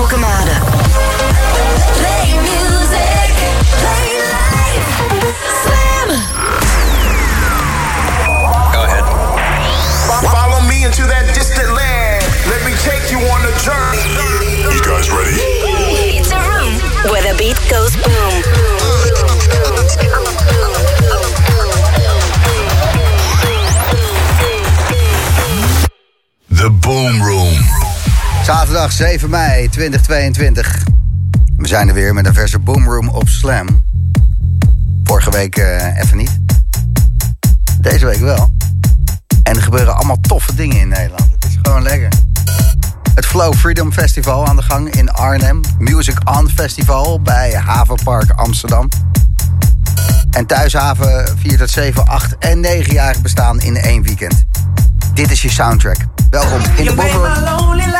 Algemade. Zaterdag 7 mei 2022. We zijn er weer met een verse Boomroom op Slam. Vorige week eh, even niet. Deze week wel. En er gebeuren allemaal toffe dingen in Nederland. Het is gewoon lekker. Het Flow Freedom Festival aan de gang in Arnhem. Music On Festival bij Havenpark Amsterdam. En Thuishaven viert het 7, 8 en 9-jarig bestaan in één weekend. Dit is je soundtrack. Welkom in de Boomroom.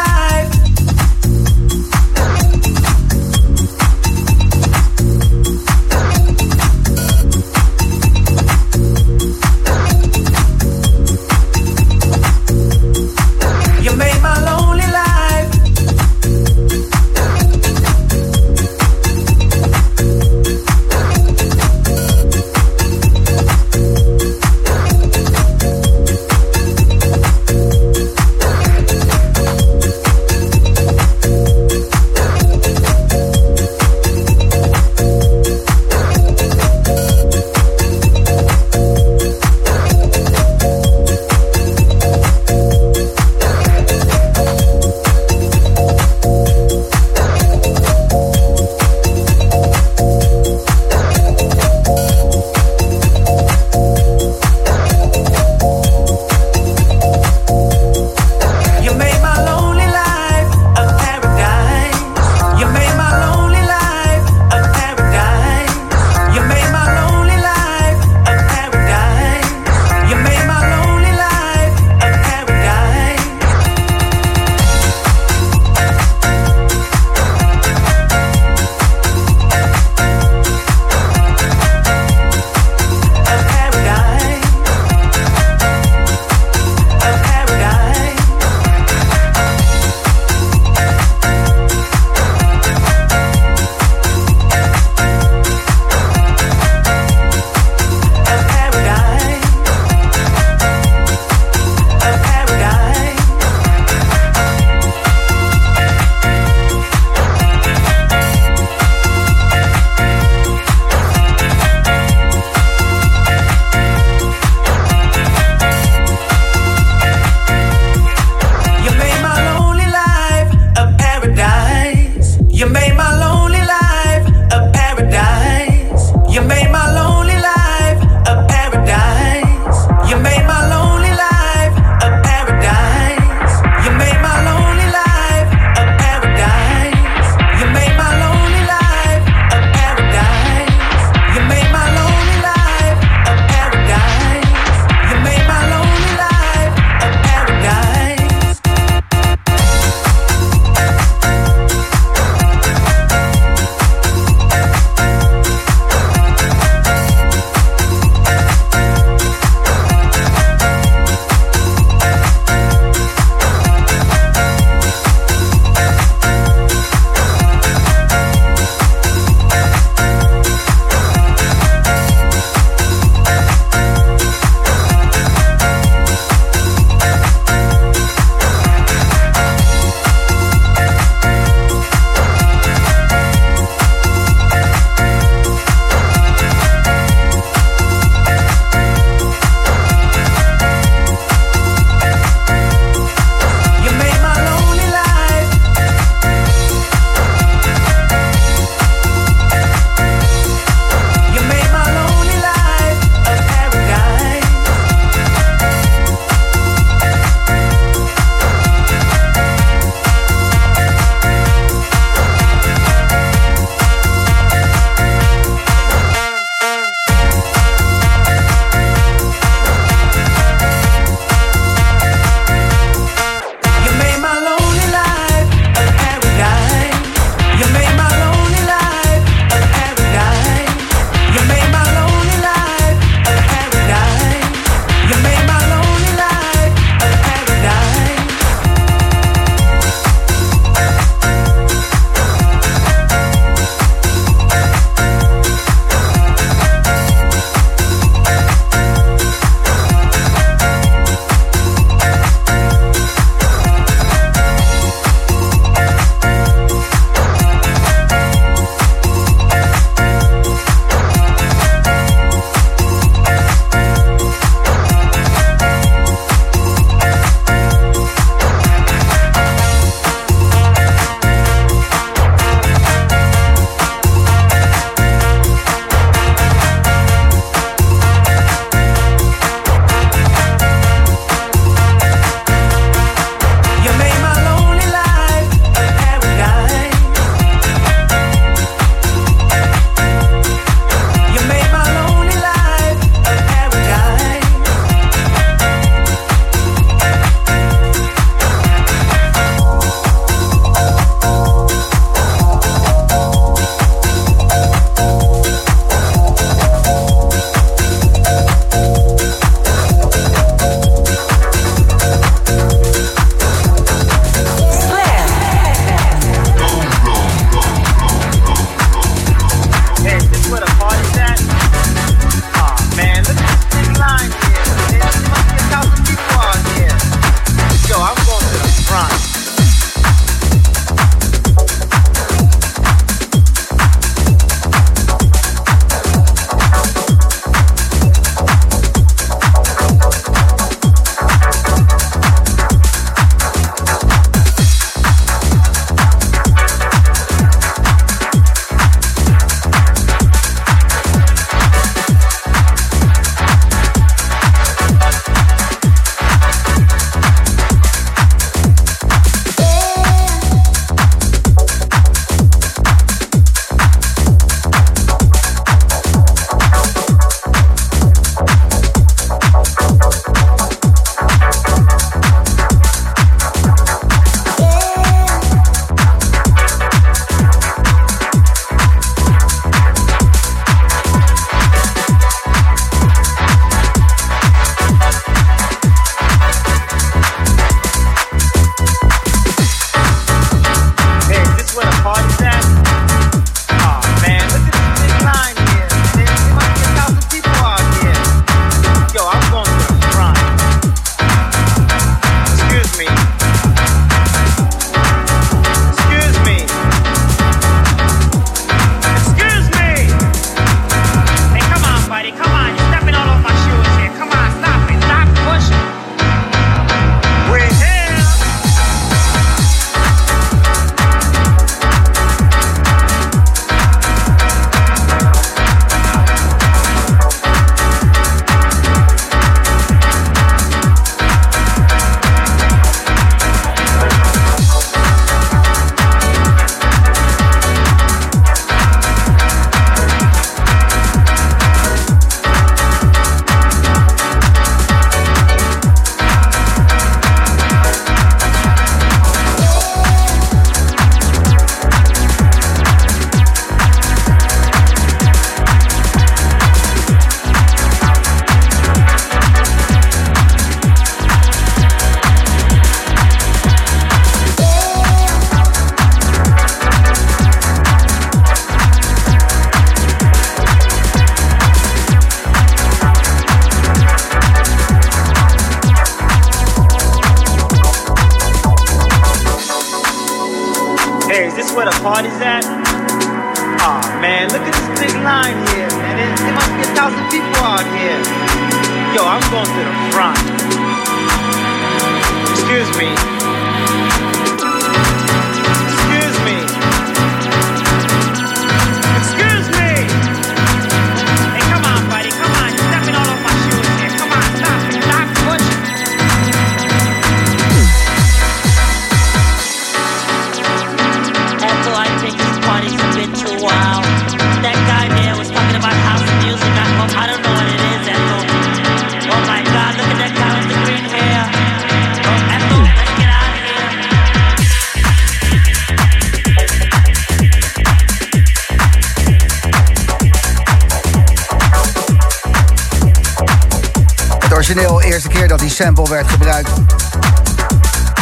Origineel, eerste keer dat die sample werd gebruikt.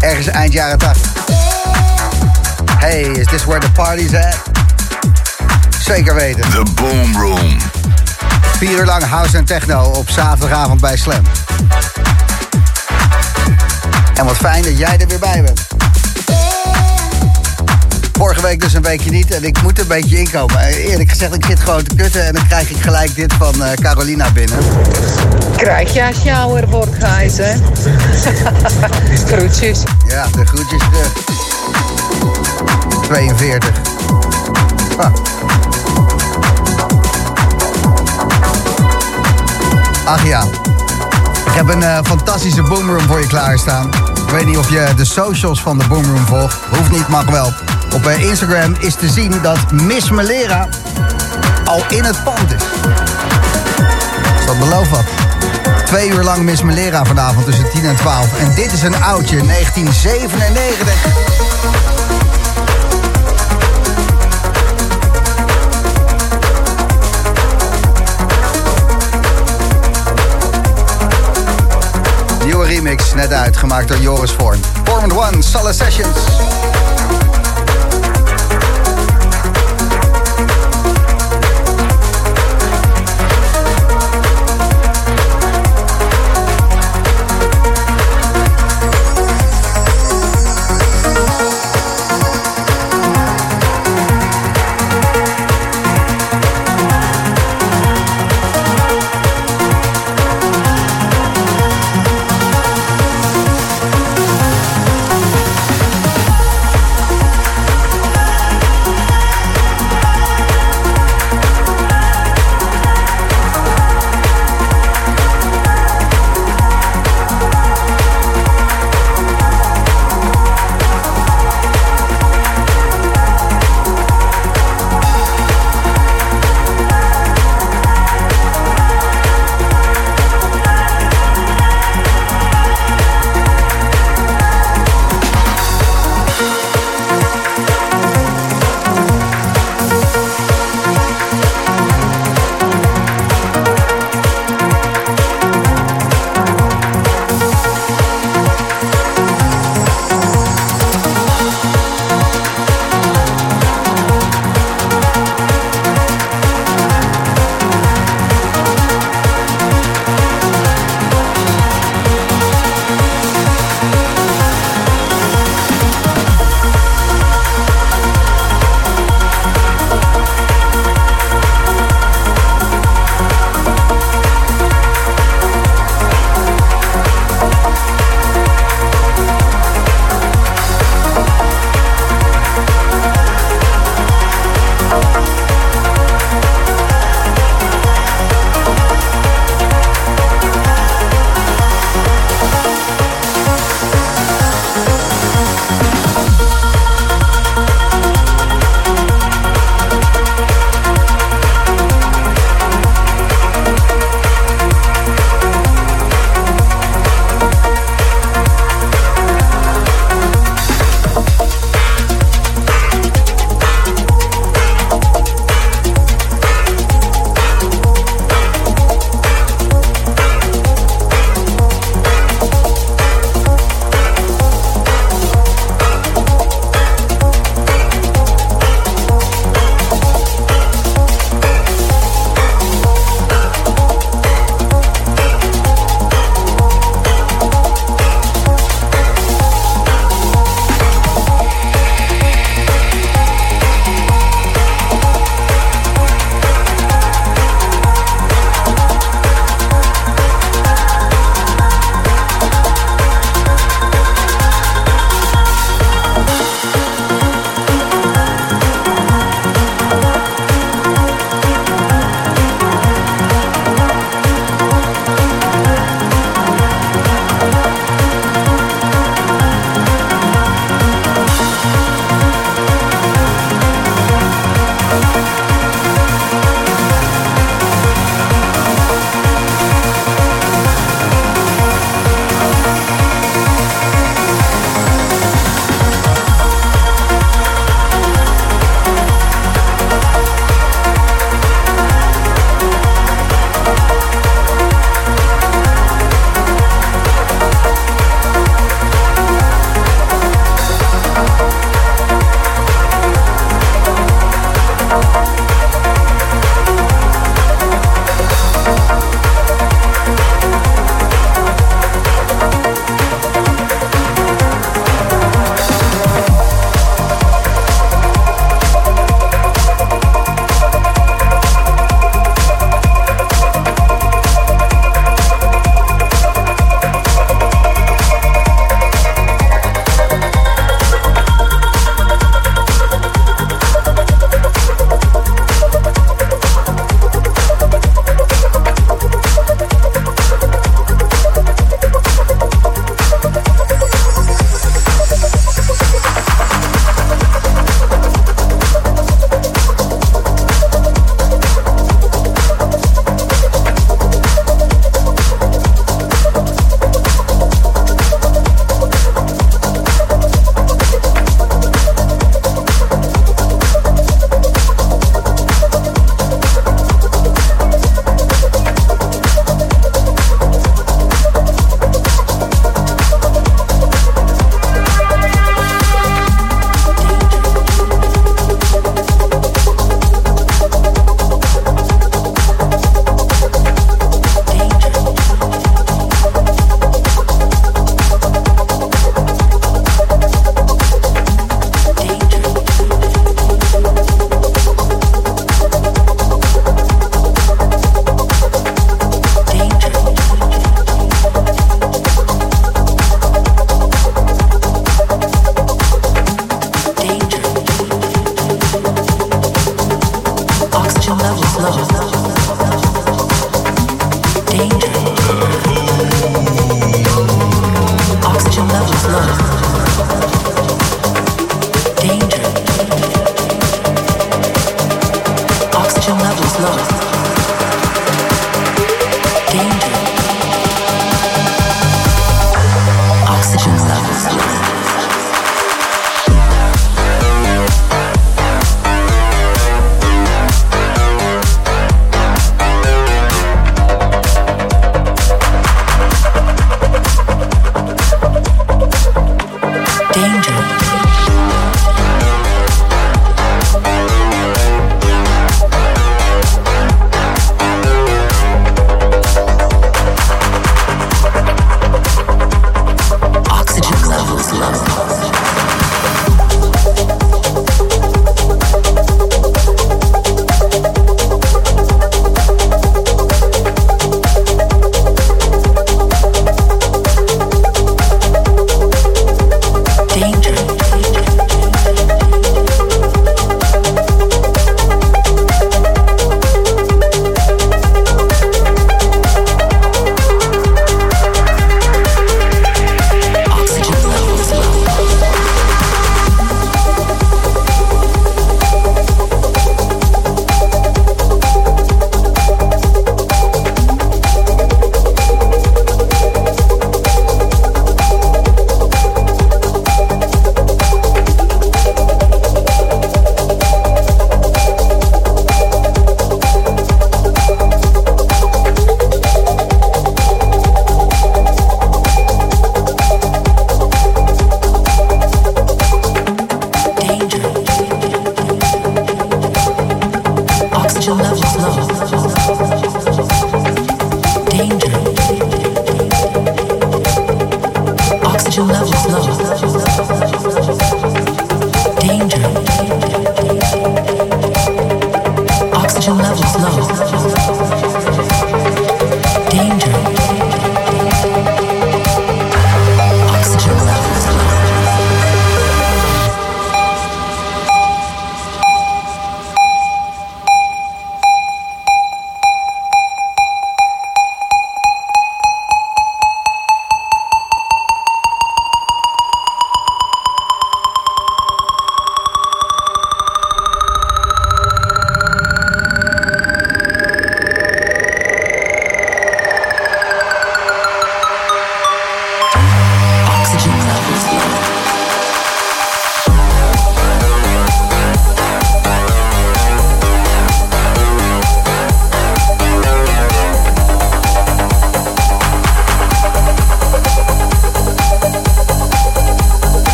Ergens eind jaren 80. Hey, is this where the party's at? Zeker weten. The Boom Room. Vier uur lang house en techno op zaterdagavond bij Slam. En wat fijn dat jij er weer bij bent. Vorige week dus een weekje niet en ik moet een beetje inkomen. Eh, Eerlijk gezegd, ik zit gewoon te kutten en dan krijg ik gelijk dit van eh, Carolina binnen. Krijg je als je ouder wordt, Gijs, hè? Groetjes. Ja, de groetjes terug. 42. Ah. Ach ja. Ik heb een eh, fantastische boomroom voor je klaarstaan. Ik weet niet of je de socials van de boomroom volgt. Hoeft niet, mag wel. Op eh, Instagram is te zien dat Miss Melera al in het pand is. Dus dat belooft wat. Twee uur lang Miss Melera vanavond tussen 10 en 12. En dit is een oudje, 1997. Nieuwe remix, net uit, gemaakt door Joris Vorn. Formant One, Solar Sessions.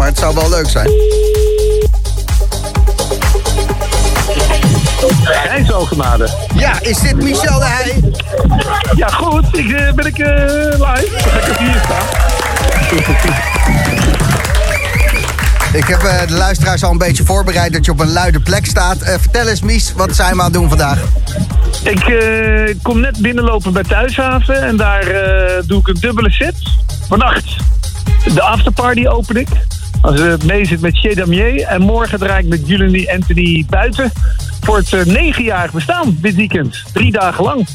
Maar het zou wel leuk zijn. Gijs Algemade. Ja, is dit Michel de Heij? Ja, goed. Ik, eh, ben ik eh, live? Dan ga ik hier staan. Ik heb eh, de luisteraars al een beetje voorbereid dat je op een luide plek staat. Vertel eens, Mies, wat zijn we aan het doen vandaag? Ik kom net binnenlopen bij Thuishaven en daar doe ik een dubbele set. Vannacht de afterparty open ik. Als het mee zit met Chez Damier. En morgen draai ik met Jullie Anthony buiten. Voor het eh, negenjarig bestaan dit weekend. Drie dagen lang.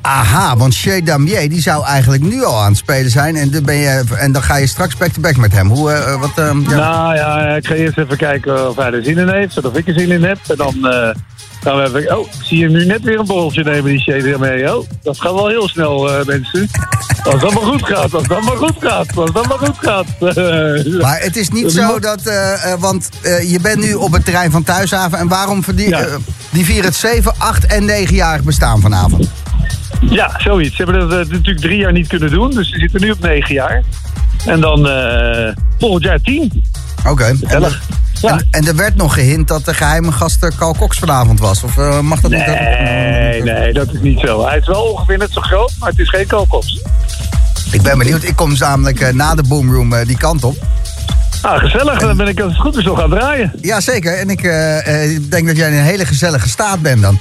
Aha, want Shea Damier die zou eigenlijk nu al aan het spelen zijn. En dan, ben je, en dan ga je straks back-to-back met hem. Hoe, eh, wat, ehm, ja. Nou ja, ik ga eerst even kijken of hij er zin in heeft. Of ik er zin in heb. En dan eh, gaan we even... Oh, zie je nu net weer een borreltje nemen, die Chez Damier. Oh, dat gaat wel heel snel, mensen. Als dat maar goed gaat, als dat maar goed gaat, als dat maar goed gaat. Maar het is niet zo dat, eh, eh, want eh, je bent nu op het terrein van Thuishaven. En waarom verdien, Ja. eh, die vieren het 7, 8 en 9-jarig bestaan vanavond? Ja, zoiets. Ze hebben dat natuurlijk drie jaar niet kunnen doen. Dus ze zitten nu op negen jaar. En dan volgend jaar tien. Oké. En, Gezellig. Ja. en, en er werd nog gehint dat de geheime gast Carl Cox vanavond was. Of mag dat niet? Nee, nee, dat is niet zo. Hij is wel ongeveer net zo groot, maar het is geen kokops. Ik ben benieuwd. Ik kom namelijk eh, na de Boomroom eh, die kant op. Ah, gezellig. Dan ben ik als het goed is nog gaan draaien. Jazeker. En ik eh, eh, denk dat jij in een hele gezellige staat bent dan.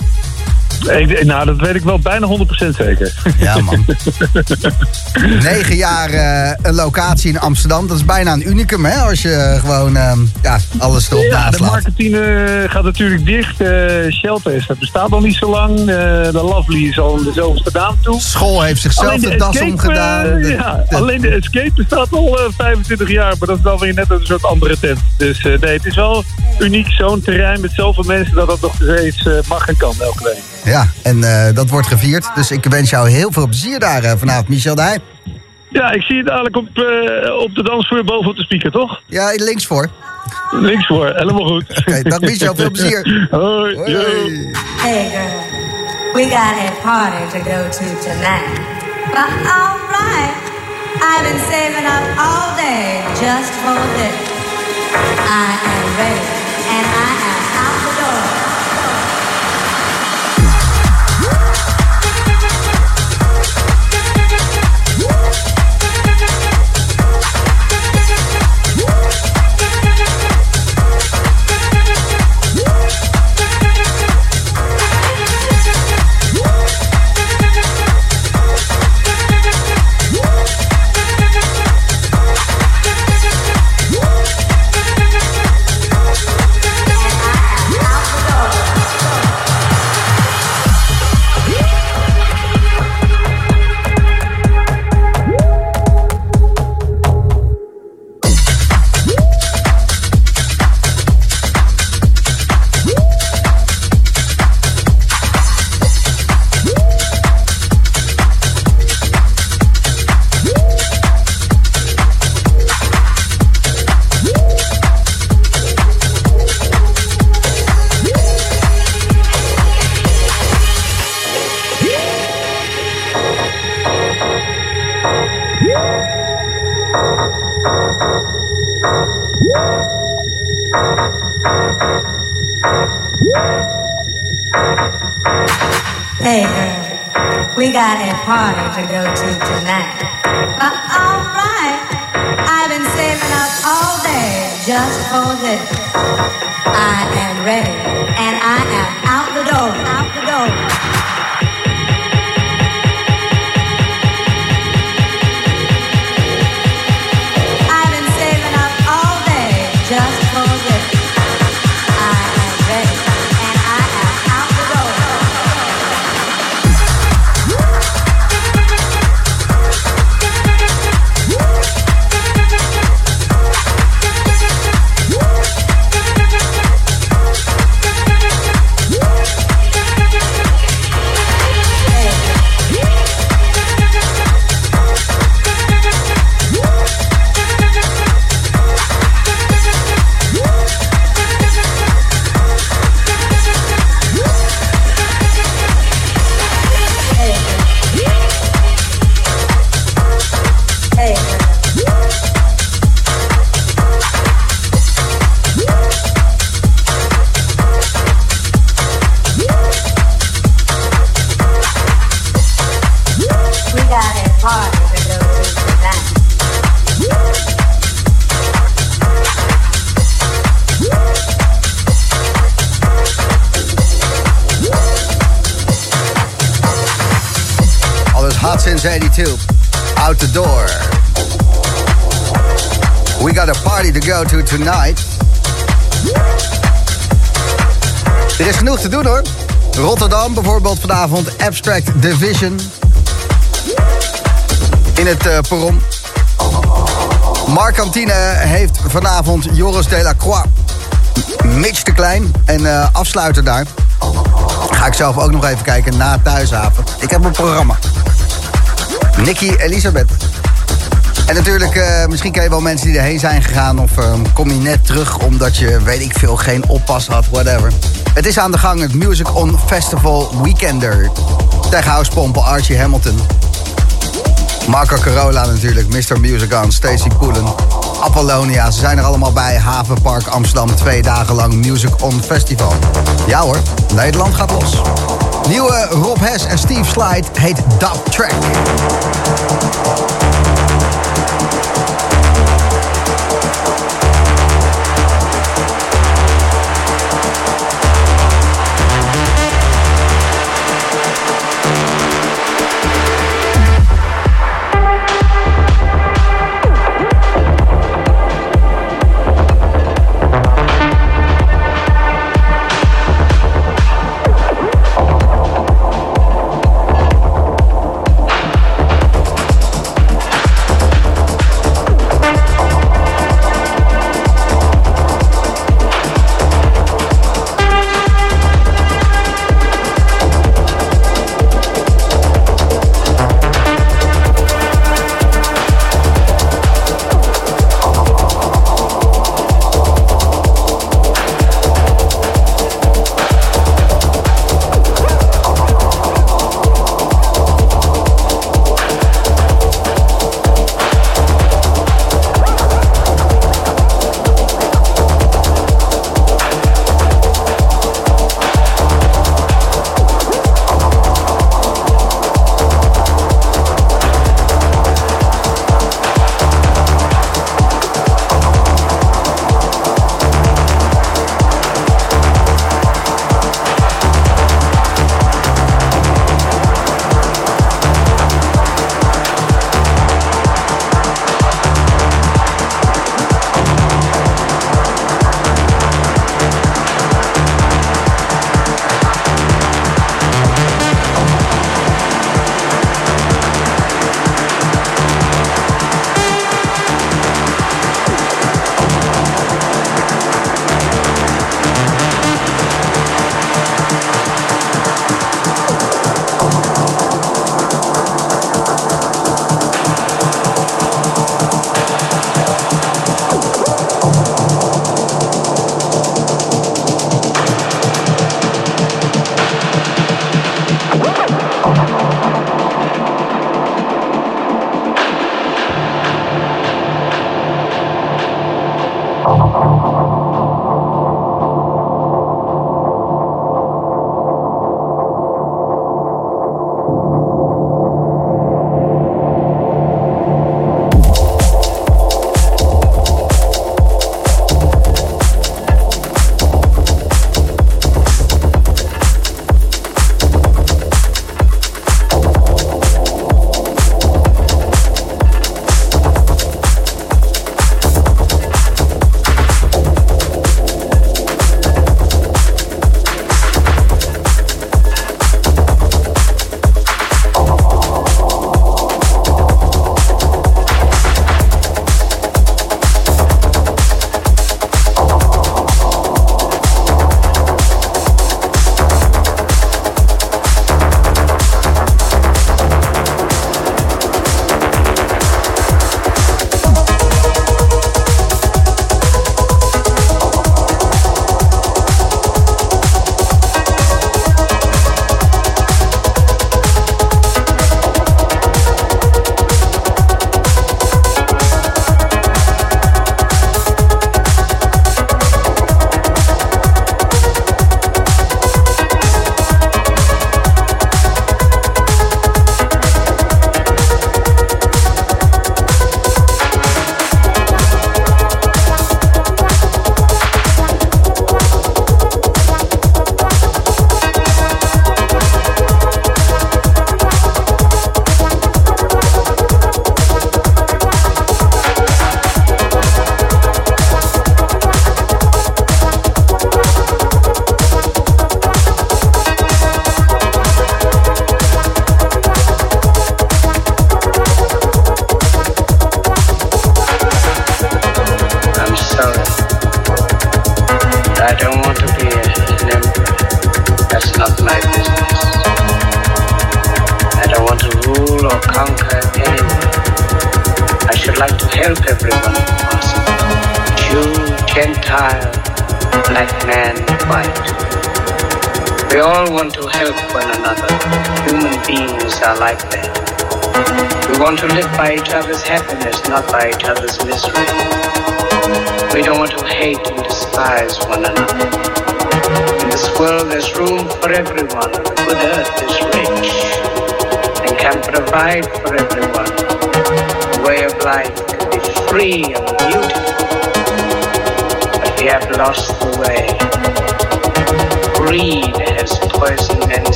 Ik, nou, dat weet ik wel bijna 100% zeker. Ja, man. Negen jaar eh, een locatie in Amsterdam. Dat is bijna een unicum, hè? Als je gewoon eh, ja, alles erop Ja, de naslaat. marketing eh, gaat natuurlijk dicht. Eh Shelter dat bestaat nog niet zo lang. De Lovely is al in de zoveelste naam toe. School heeft zichzelf de das Escape, omgedaan. De- ja, de- alleen de Escape bestaat al eh, 25 jaar, maar dat is dan weer net een soort andere tent. Dus nee, het is wel uniek, zo'n terrein met zoveel mensen dat dat nog steeds mag en kan elke week. Ja, en eh, dat wordt gevierd. Dus ik wens jou heel veel plezier daar eh, vanavond, Michel de Heij. Ja, ik zie je dadelijk op, eh, op de dansvloer boven op de speaker, toch? Ja, links voor. Links voor, helemaal goed. Oké, dag Michel, veel plezier. Hoi, Hoi. yo. Hey girl, we got a party to go to tonight. But alright, I've been saving up all day just for this. I am ready, and I Since 82. Out the door. We got a party to go to tonight. Er is genoeg te doen hoor. Rotterdam bijvoorbeeld vanavond Abstract Division. In het uh, perron. Markantine heeft vanavond Joris Delacroix. Mitch de Klein en uh, afsluiten daar. Ga ik zelf ook nog even kijken na thuishaven. Ik heb een programma. Nicky Elisabeth. En natuurlijk, uh, misschien ken je wel mensen die erheen zijn gegaan... of uh, kom je net terug omdat je, weet ik veel, geen oppas had, whatever. Het is aan de gang, het Music On Festival Weekender. Tegen Housepompen Archie Hamilton. Marco Carola natuurlijk, Mr. Music On, Stacey Poelen, Apollonia. Ze zijn er allemaal bij. Havenpark Amsterdam, twee dagen lang Music On Festival. Ja hoor, Nederland gaat los. Nieuwe Rob Hes en Steve Slide heet Dub Track.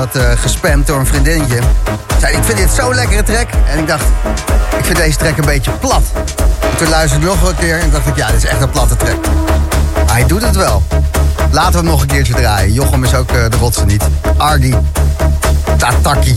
Dat, eh, gespamd door een vriendinnetje. Zei, ik vind dit zo'n lekkere track. En ik dacht, ik vind deze track een beetje plat. En toen luisterde ik nog een keer en dacht ik, ja, dit is echt een platte track. Maar hij doet het wel. Laten we hem nog een keertje draaien. Jochem is ook eh, de rotse niet. Argy. Tataki.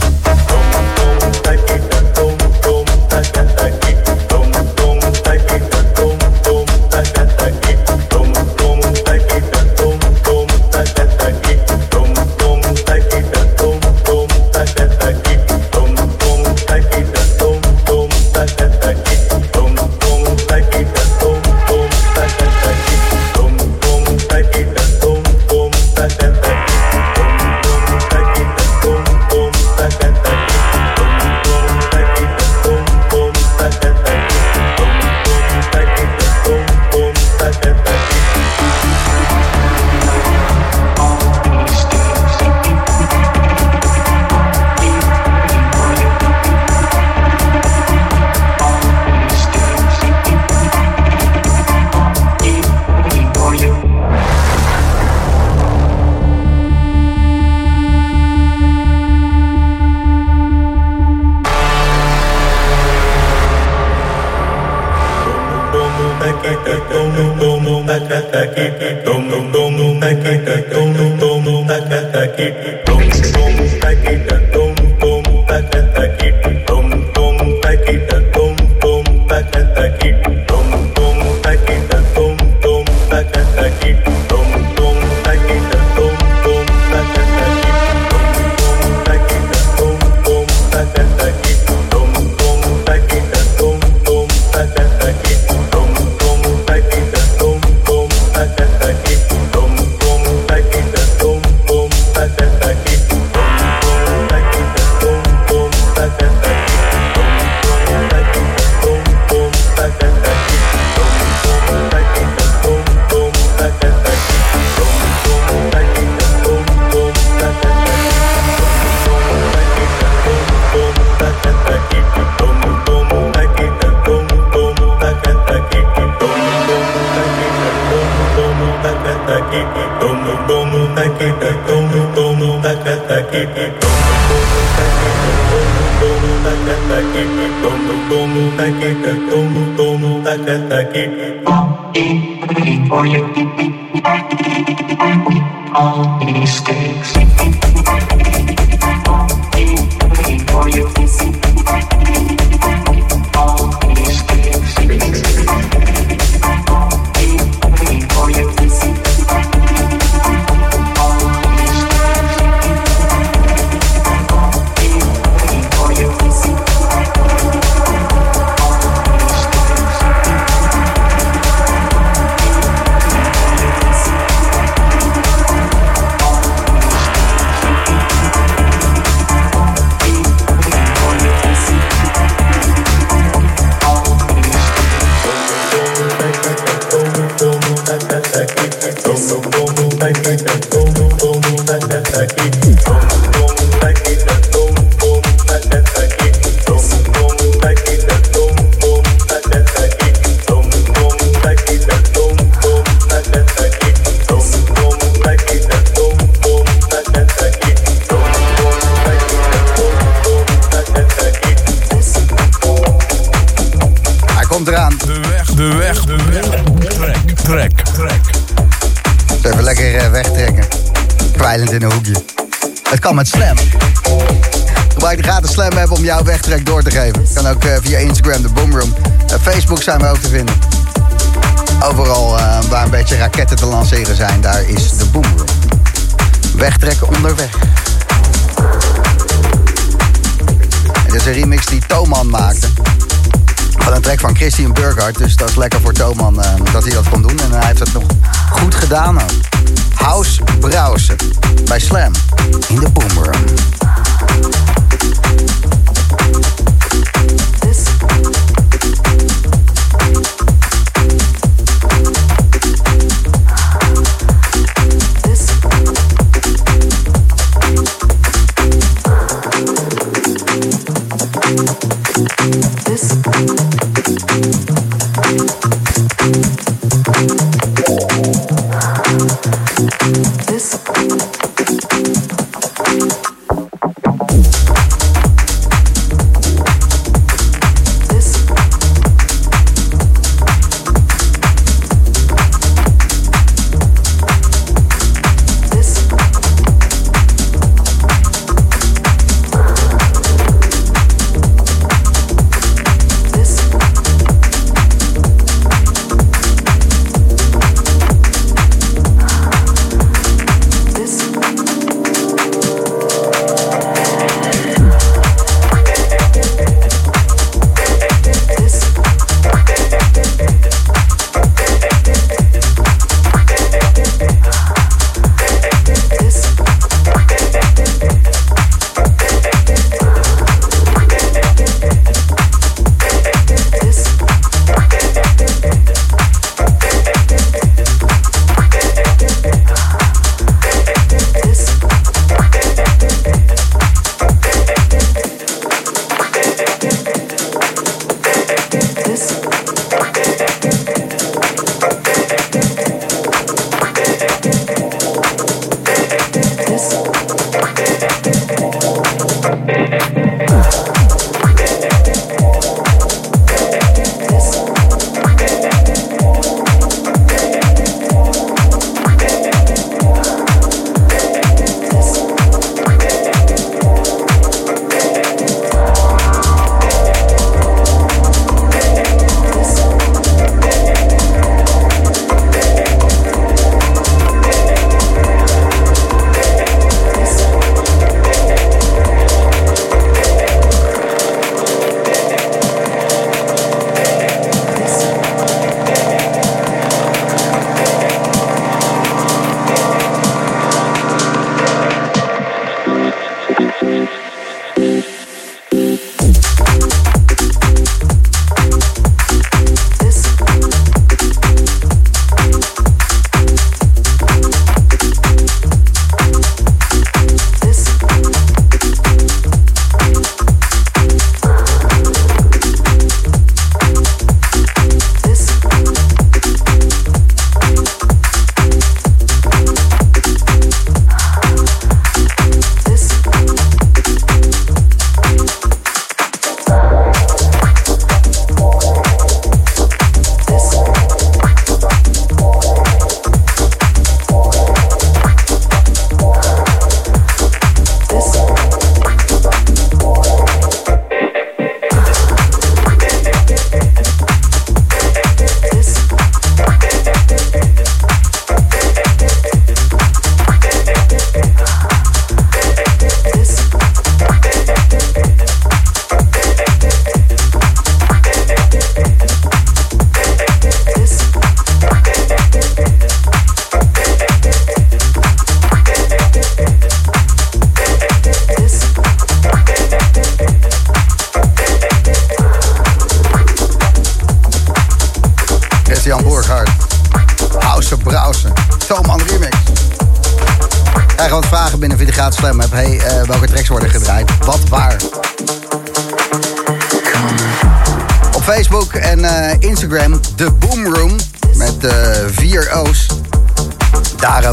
Hij door te geven. Kan ook eh, via Instagram, de Boomroom. Eh, Facebook zijn we ook te vinden. Overal eh, waar een beetje raketten te lanceren zijn, daar is de Boomroom. Wegtrekken onderweg. Het is een remix die Toman maakte. Van een track van Christian Burkhardt. Dus dat is lekker voor Toman dat hij dat kon doen. En hij heeft het nog goed gedaan ook. House Browsen bij Slam in de Boomroom.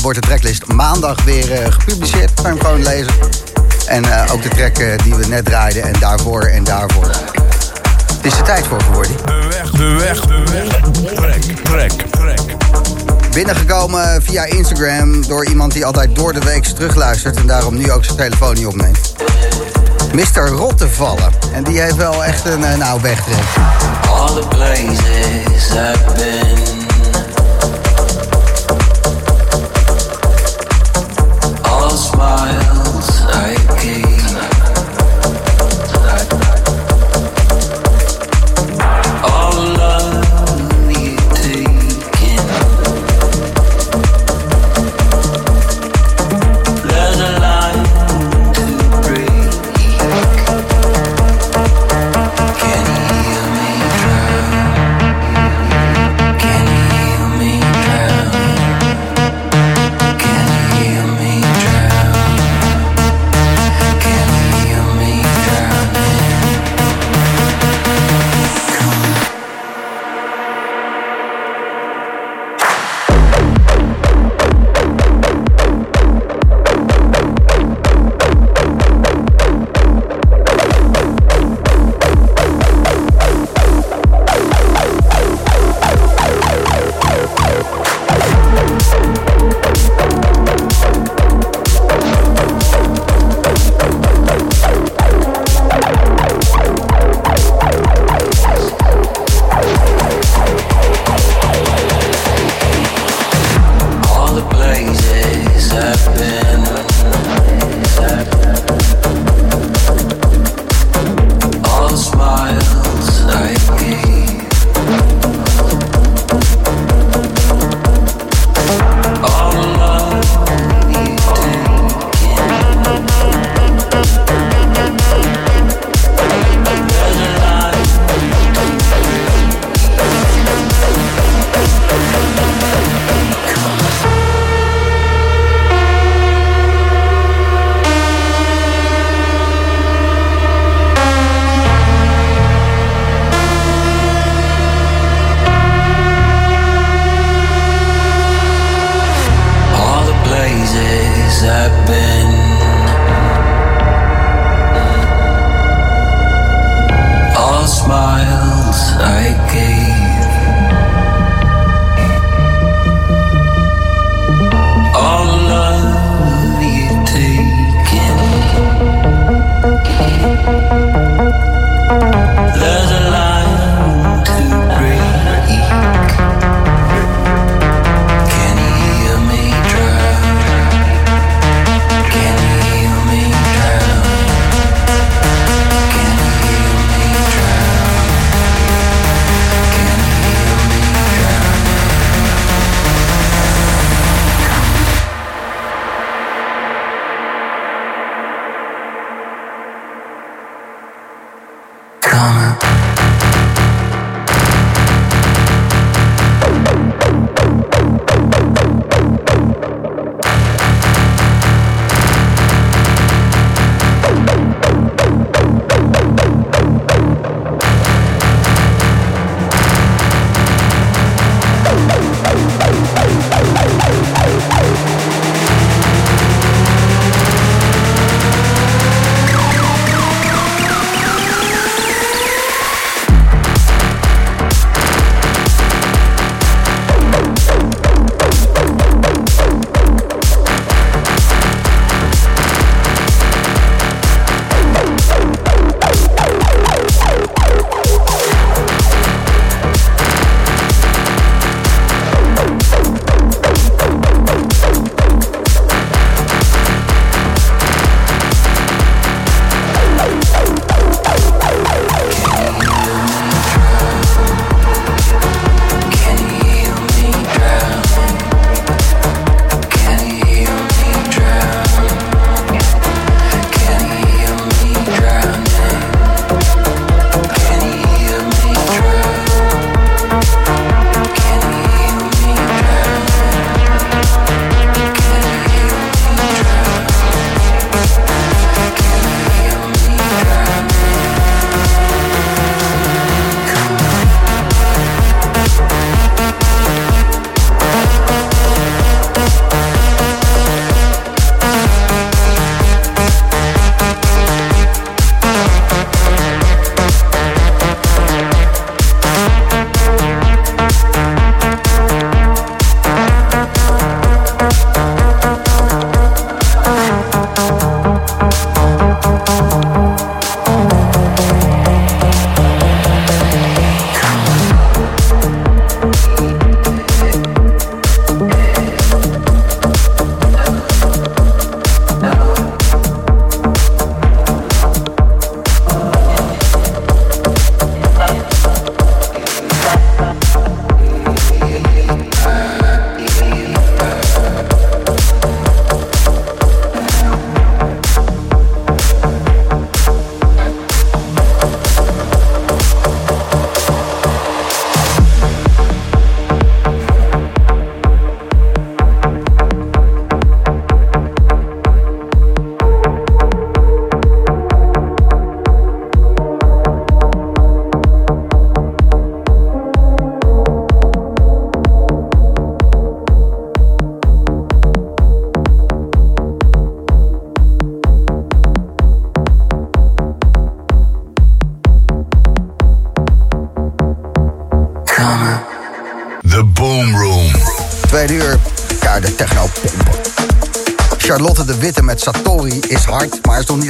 Wordt de tracklist maandag weer eh, gepubliceerd. Kan je hem gewoon lezen. En eh, ook de track eh, die we net draaiden. En daarvoor en daarvoor. Het is de tijd voor geworden. De weg, de weg, de weg. Trek, trek, trek. Binnengekomen via Instagram door iemand die altijd door de week terugluistert. En daarom nu ook zijn telefoon niet opneemt. Mr. Rottevallen. En die heeft wel echt een eh, nou wegtrek. All the places I've been.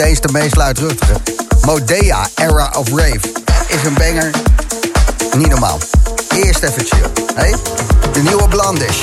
Niet eens de meest luidruchtige. Modea, Era of Rave, is een banger. Niet normaal. Eerst even chill. Hey? De nieuwe Blandish.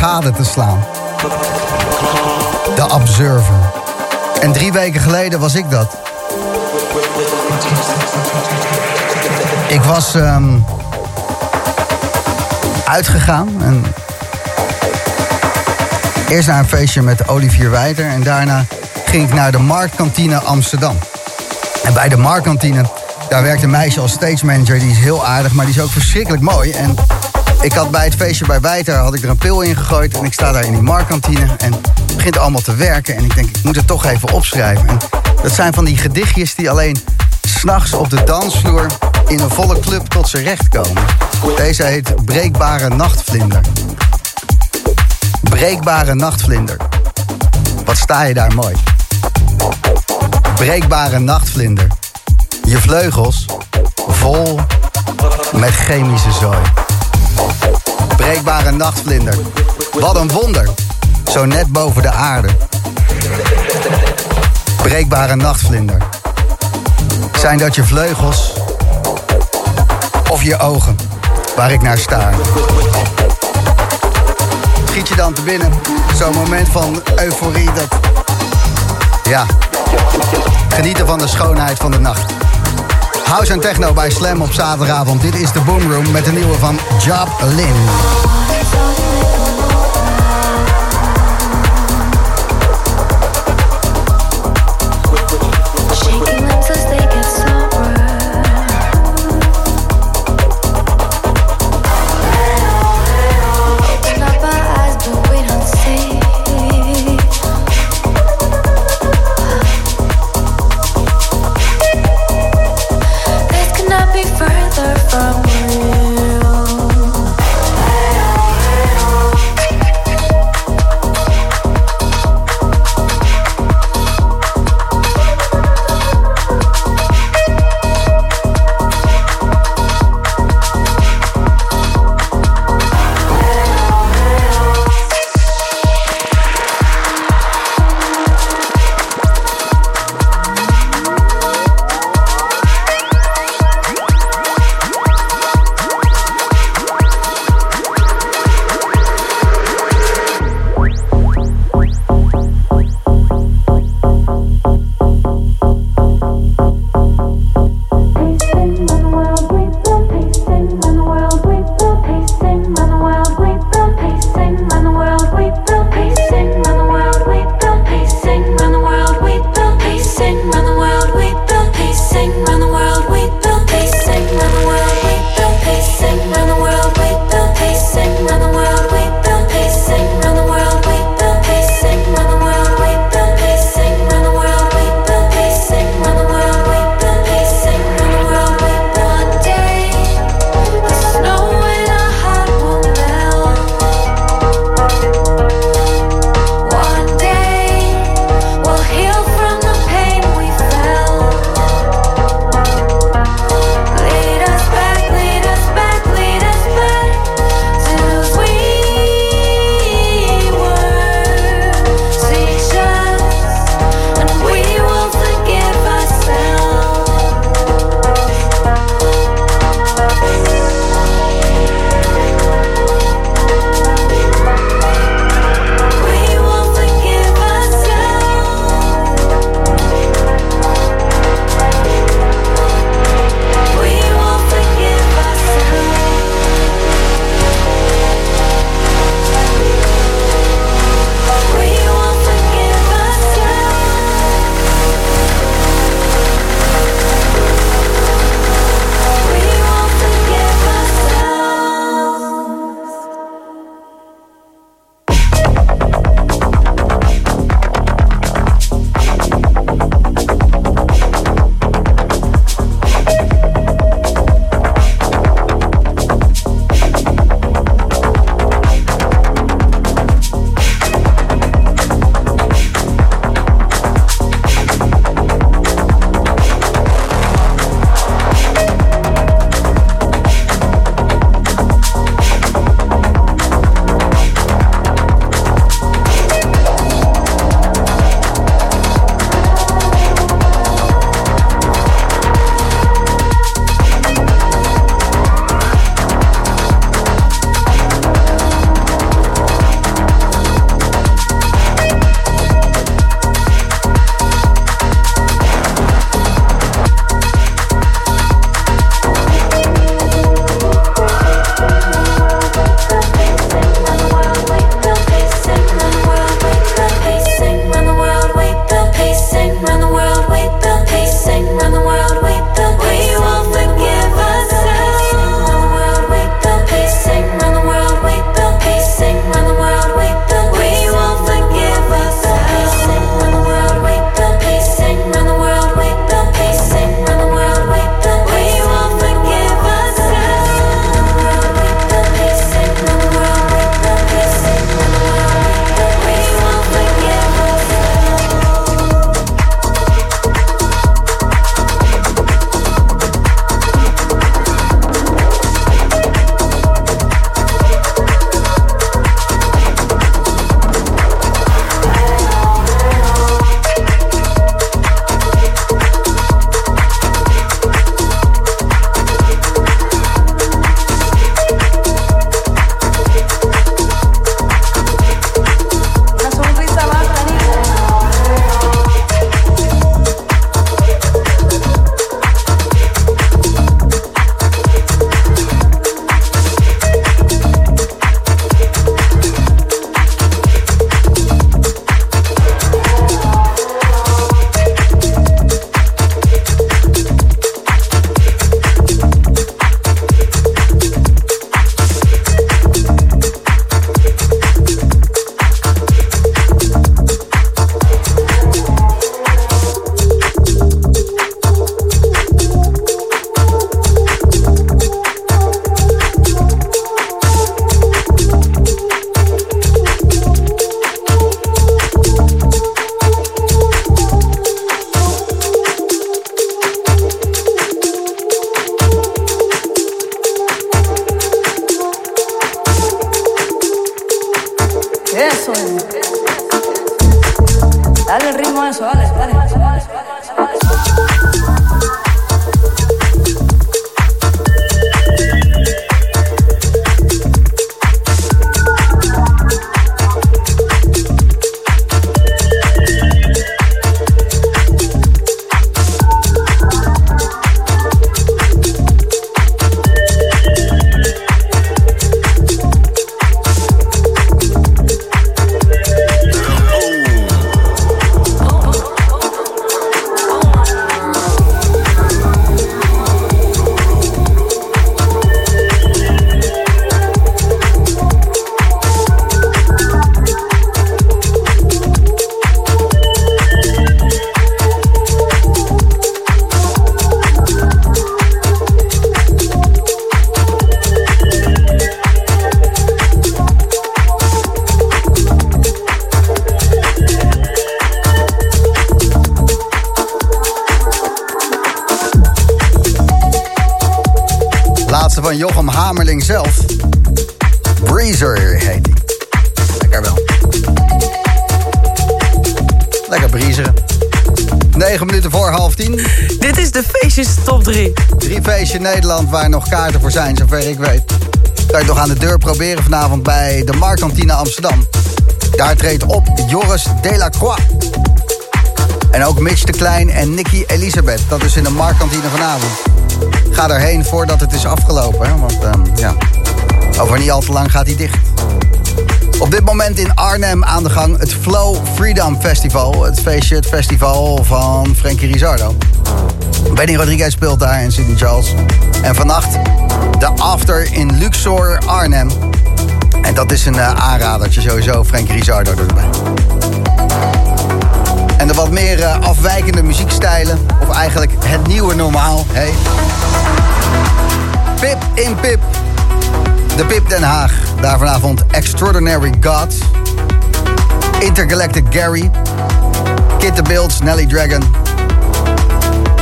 Gade te slaan. The Observer. En drie weken geleden was ik dat. Ik was ehm, uitgegaan en Eerst naar een feestje met Olivier Wijter en daarna ging ik naar de Marktkantine Amsterdam. En bij de Marktkantine, daar werkt een meisje als stage manager, die is heel aardig, maar die is ook verschrikkelijk mooi. En ik had bij het feestje bij Wijter, had ik er een pil in gegooid en ik sta daar in die Marktkantine en het begint allemaal te werken. En ik denk, ik moet het toch even opschrijven. En dat zijn van die gedichtjes die alleen s'nachts op de dansvloer in een volle club tot zijn recht komen. Deze heet Breekbare Nachtvlinder. Breekbare nachtvlinder. Wat sta je daar mooi. Breekbare nachtvlinder. Je vleugels vol met chemische zooi. Breekbare nachtvlinder. Wat een wonder. Zo net boven de aarde. Breekbare nachtvlinder. Zijn dat je vleugels of je ogen waar ik naar staar? schiet je dan te binnen. Zo'n moment van euforie dat... Ja, genieten van de schoonheid van de nacht. House en techno bij Slam op zaterdagavond. Dit is de Boom Room met de nieuwe van Job Lin. Van Jochem Hamerling zelf. Breezer heet hij. Lekker wel. Lekker breezeren. 9 minuten voor half tien. Dit is de feestjes top 3. Drie feestjes in Nederland waar nog kaarten voor zijn, zover ik weet. Kan je toch aan de deur proberen vanavond bij de Markantine Amsterdam. Daar treedt op Joris Delacroix. En ook Mitch de Klein en Nicky Elisabeth. Dat is in de Markantine vanavond. Ga daarheen voordat het is afgelopen. Want ehm, ja, over niet al te lang gaat hij dicht. Op dit moment in Arnhem aan de gang het Flow Freedom Festival. Het feestje, het festival van Frankie Rizardo. Benny Rodriguez speelt daar en Sidney Charles. En vannacht de After in Luxor Arnhem. En dat is een uh, aanradertje sowieso, Frankie Rizardo erbij. En de wat meer uh, afwijkende muziekstijlen, of eigenlijk het nieuwe normaal. Hey. Pip in Pip. De Pip Den Haag. Daar vanavond Extraordinary Gods. Intergalactic Gary. Kid the Builds, Nelly Dragon.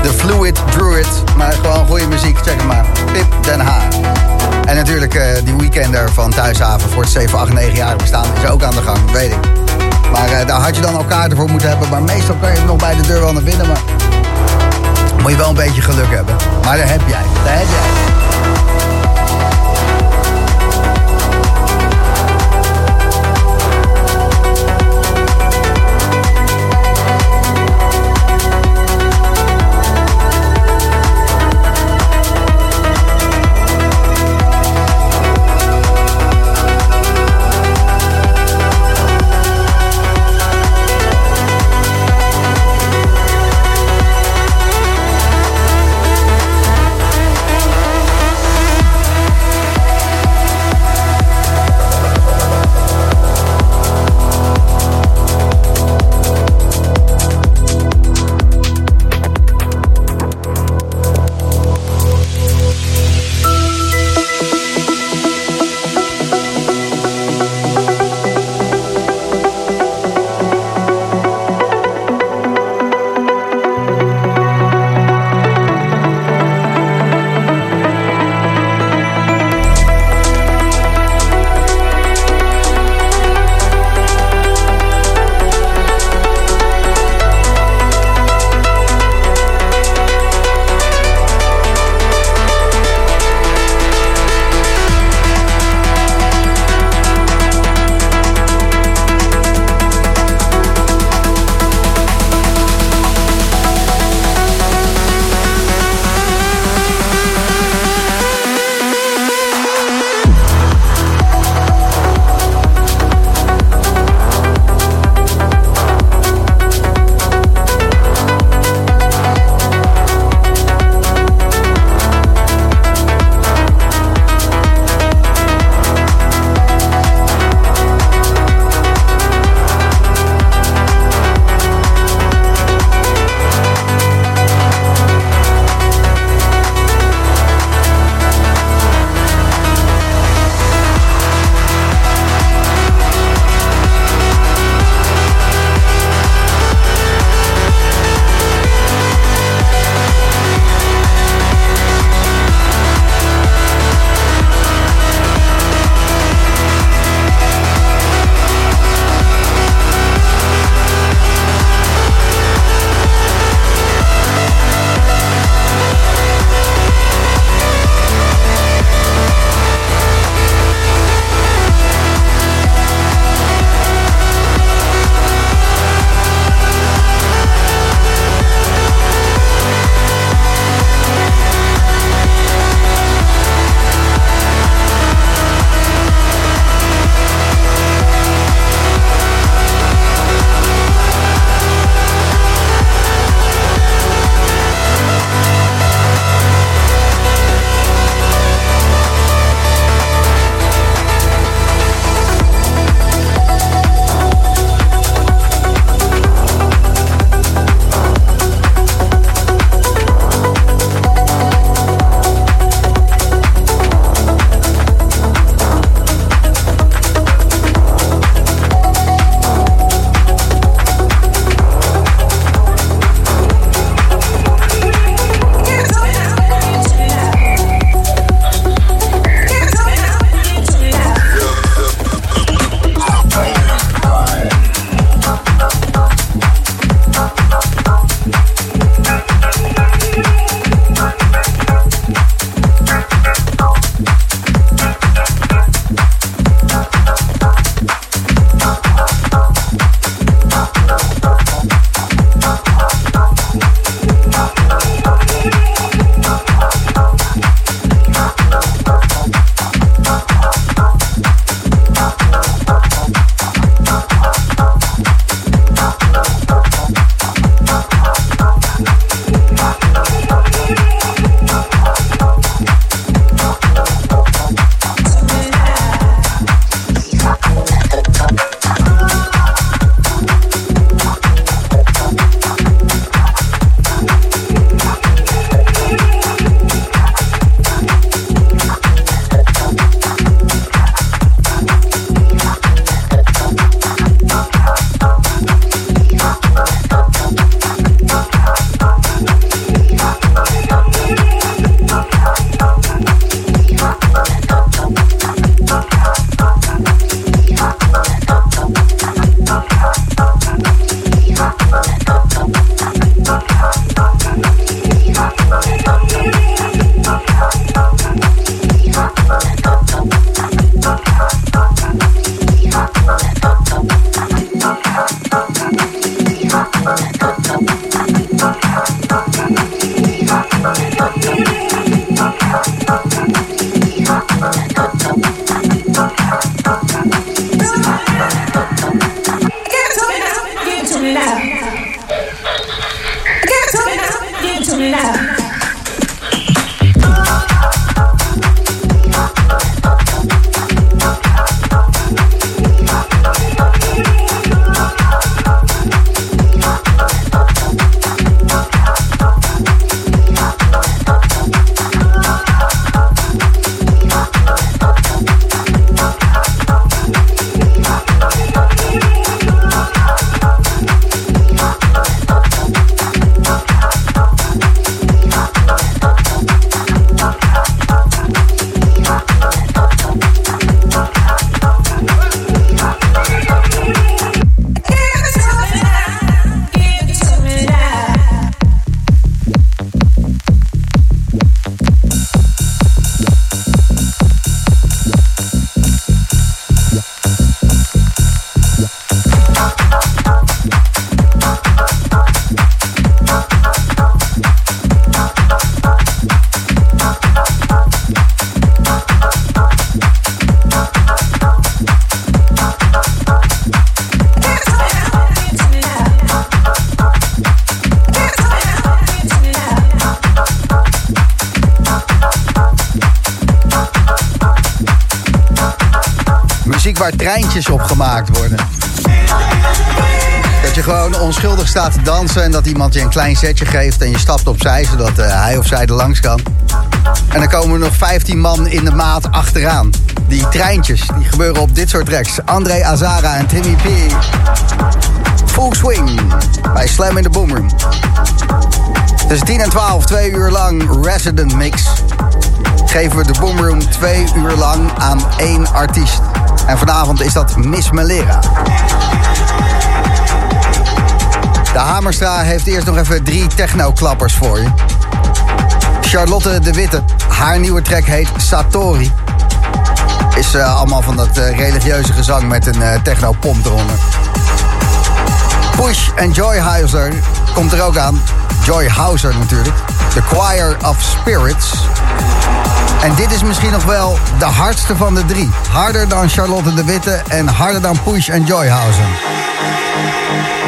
The Fluid Druid. Maar gewoon goede muziek, check maar. Pip Den Haag. En natuurlijk uh, die weekender van Thuishaven voor het 7, 8, 9 jaar bestaan is ook aan de gang, weet ik. Maar uh, daar had je dan al kaarten voor moeten hebben. Maar meestal kan je nog bij de deur wel naar binnen. Maar moet je wel een beetje geluk hebben. Maar daar heb jij. Daar heb jij. Gemaakt worden. Dat je gewoon onschuldig staat te dansen en dat iemand je een klein setje geeft en je stapt opzij zodat eh, hij of zij er langs kan. En dan komen er nog 15 man in de maat achteraan. Die treintjes, die gebeuren op dit soort tracks. André Azara en Timmy P. Full swing bij Slam in the Boomroom. Tussen 10 en 12, twee uur lang Resident Mix. Geven we de Boomroom twee uur lang aan één artiest. En vanavond is dat Miss Melera. De Hamerstra heeft eerst nog even drie techno-klappers voor je. Charlotte de Witte, haar nieuwe track heet Satori. Is eh, allemaal van dat eh, religieuze gezang met een eh, techno-pomp eronder. Push en Joy Hauser komt er ook aan. Joy Hauser natuurlijk. The Choir of Spirits. En dit is misschien nog wel de hardste van de drie. Harder dan Charlotte de Witte en harder dan Push en Joy Hauser.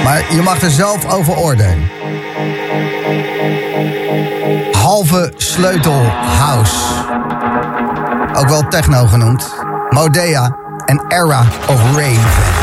Maar je mag er zelf over oordelen. Halve sleutel house. Ook wel techno genoemd. Modea en Era of Rave.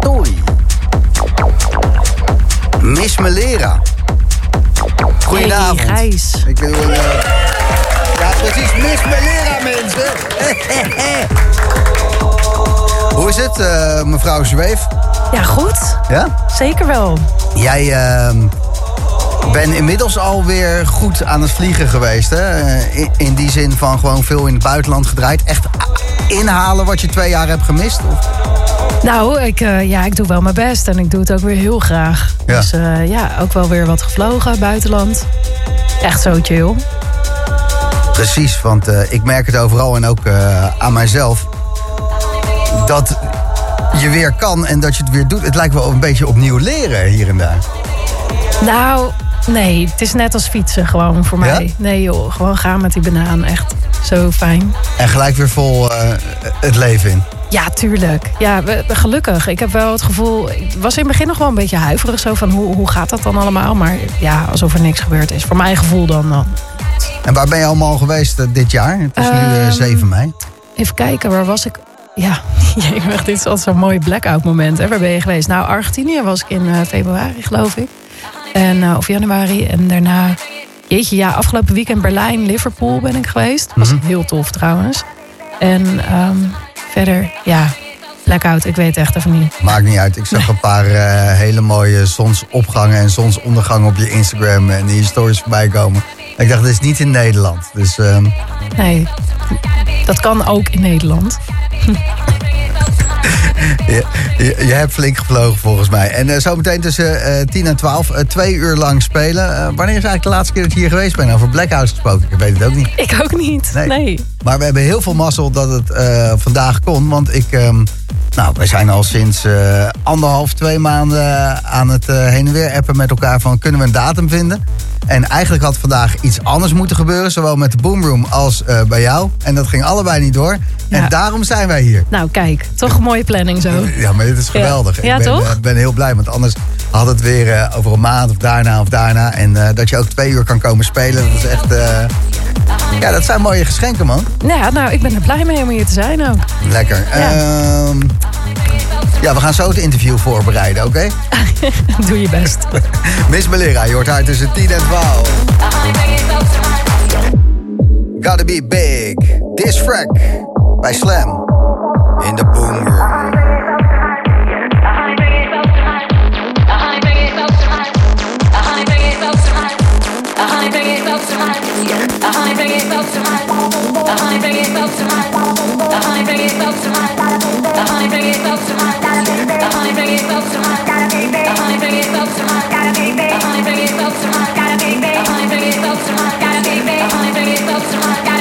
Satori. Miss Melera. Goedenavond. Hey, Gijs. Ik wil eh, Ja, precies. Miss Melera, mensen. Hoe is het, eh, mevrouw Zweef? Ja, goed. Ja? Zeker wel. Jij ehm bent inmiddels alweer goed aan het vliegen geweest, hè? Eh, In, in die zin van gewoon veel in het buitenland gedraaid. Echt inhalen wat je twee jaar hebt gemist? Of? Nou, ik, eh, ja, ik doe wel mijn best en ik doe het ook weer heel graag. Ja. Dus eh, ja, ook wel weer wat gevlogen buitenland. Echt zo chill. Precies, want eh, ik merk het overal en ook aan mijzelf. Dat je weer kan en dat je het weer doet. Het lijkt wel een beetje opnieuw leren hier en daar. Nou, nee, het is net als fietsen gewoon voor mij. Ja? Nee joh, gewoon gaan met die banaan. Echt zo fijn. En gelijk weer vol het leven in. Ja, tuurlijk. Ja, we- gelukkig. Ik heb wel het gevoel... Ik was in het begin nog wel een beetje huiverig. Zo van, hoe, hoe gaat dat dan allemaal? Maar ja, alsof er niks gebeurd is. Voor mijn gevoel dan. dan. En waar ben je allemaal geweest eh, dit jaar? Het is nu eh, Ehm, 7 mei. Even kijken, waar was ik? Ja, jemig, dit is altijd zo'n mooi blackout moment. Hè? Waar ben je geweest? Nou, Argentinië was ik in eh, februari, geloof ik. En, of januari. En daarna, jeetje, ja, afgelopen weekend Berlijn, Liverpool ben ik geweest. Was Mhm. heel tof trouwens. En ehm, verder, ja, blackout, ik weet het echt even niet. Maakt niet uit. Ik zag een paar eh, hele mooie zonsopgangen en zonsondergangen op je Instagram en je stories voorbij komen. Ik dacht, dit is niet in Nederland. Dus ehm, Nee, dat kan ook in Nederland. je, hebt flink gevlogen volgens mij. En eh, zometeen tussen eh 10 en 12, eh, twee uur lang spelen. Wanneer is eigenlijk de laatste keer dat je hier geweest bent? Over Blackhouse gesproken? Ik weet het ook niet. Ik ook niet, nee. Maar we hebben heel veel mazzel dat het vandaag kon. Want ik, ehm, nou, wij zijn al sinds eh, anderhalf, twee maanden aan het eh, heen en weer appen met elkaar van kunnen we een datum vinden. En eigenlijk had vandaag iets anders moeten gebeuren, zowel met de Boomroom als eh, bij jou. En dat ging allebei niet door. En daarom zijn wij hier. Nou, kijk, toch een mooie planning zo. Ja, maar dit is geweldig. Ja, ik ben, toch? eh, ben heel blij, want anders had het weer eh, over een maand of daarna of daarna. En eh, dat je ook twee uur kan komen spelen, dat is echt... eh, ja, dat zijn mooie geschenken, man. Ja, nou, ik ben er blij mee om hier te zijn ook. Lekker. Ja. Ehm, ja, we gaan zo het interview voorbereiden, oké? Doe je best. Miss Melera, je hoort haar tussen 10 en 12. Gotta be big. This frack bij Slam. In de boom room. Gotta be big. The honey bring it close to mine. Gotta be big. The honey bring it close to mine.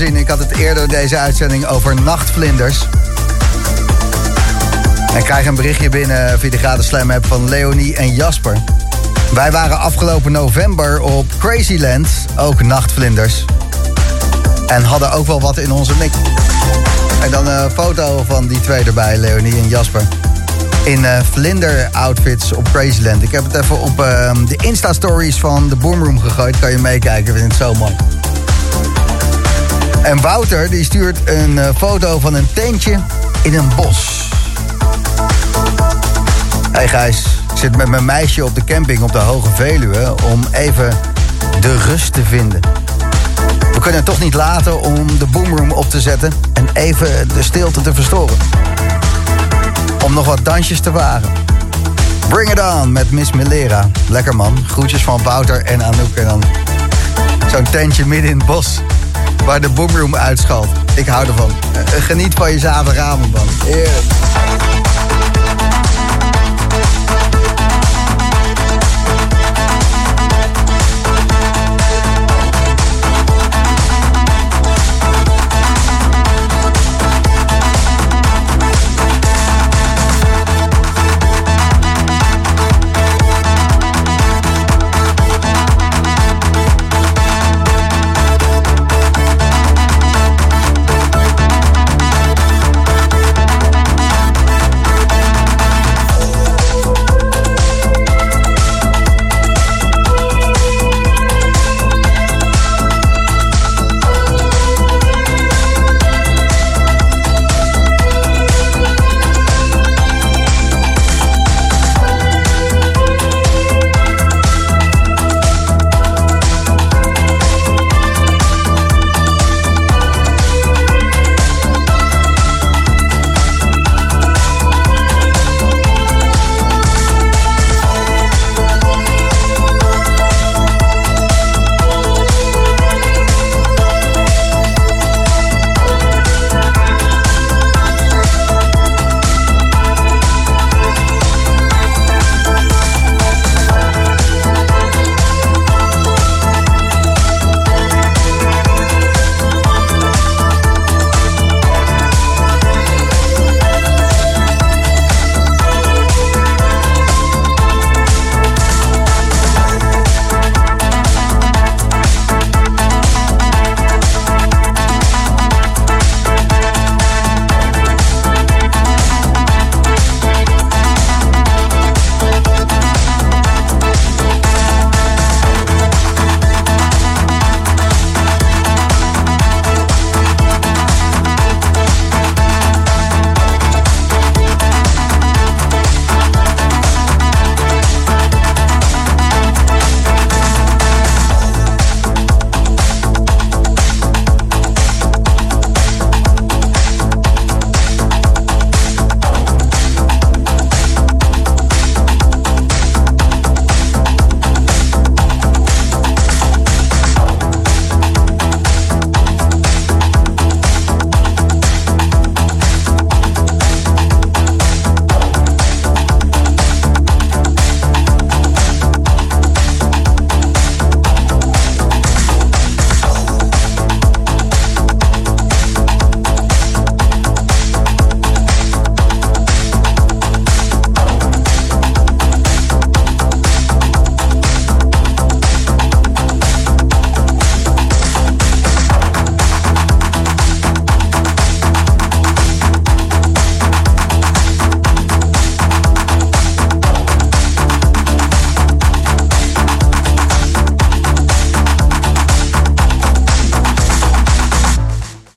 Ik had het eerder deze uitzending over nachtvlinders. En krijg een berichtje binnen via de gratis slam app van Leonie en Jasper. Wij waren afgelopen november op Crazyland, ook nachtvlinders. En hadden ook wel wat in onze mik. En dan een foto van die twee erbij, Leonie en Jasper. In eh, vlinder-outfits op Crazyland. Ik heb het even op eh, de Insta-stories van de Boomroom gegooid. Kan je meekijken, ik vind het zo mooi. En Wouter die stuurt een eh, foto van een tentje in een bos. Hey Gijs, ik zit met mijn meisje op de camping op de Hoge Veluwe... om even de rust te vinden. We kunnen het toch niet laten om de boomroom op te zetten... en even de stilte te verstoren. Om nog wat dansjes te wagen. Bring it on met Miss Melera. Lekker man. Groetjes van Wouter en Anouk. En dan zo'n tentje midden in het bos... waar de boomroom uitschalt. Ik hou ervan. Eh, Geniet van je zaterdagavond, man. Heerlijk.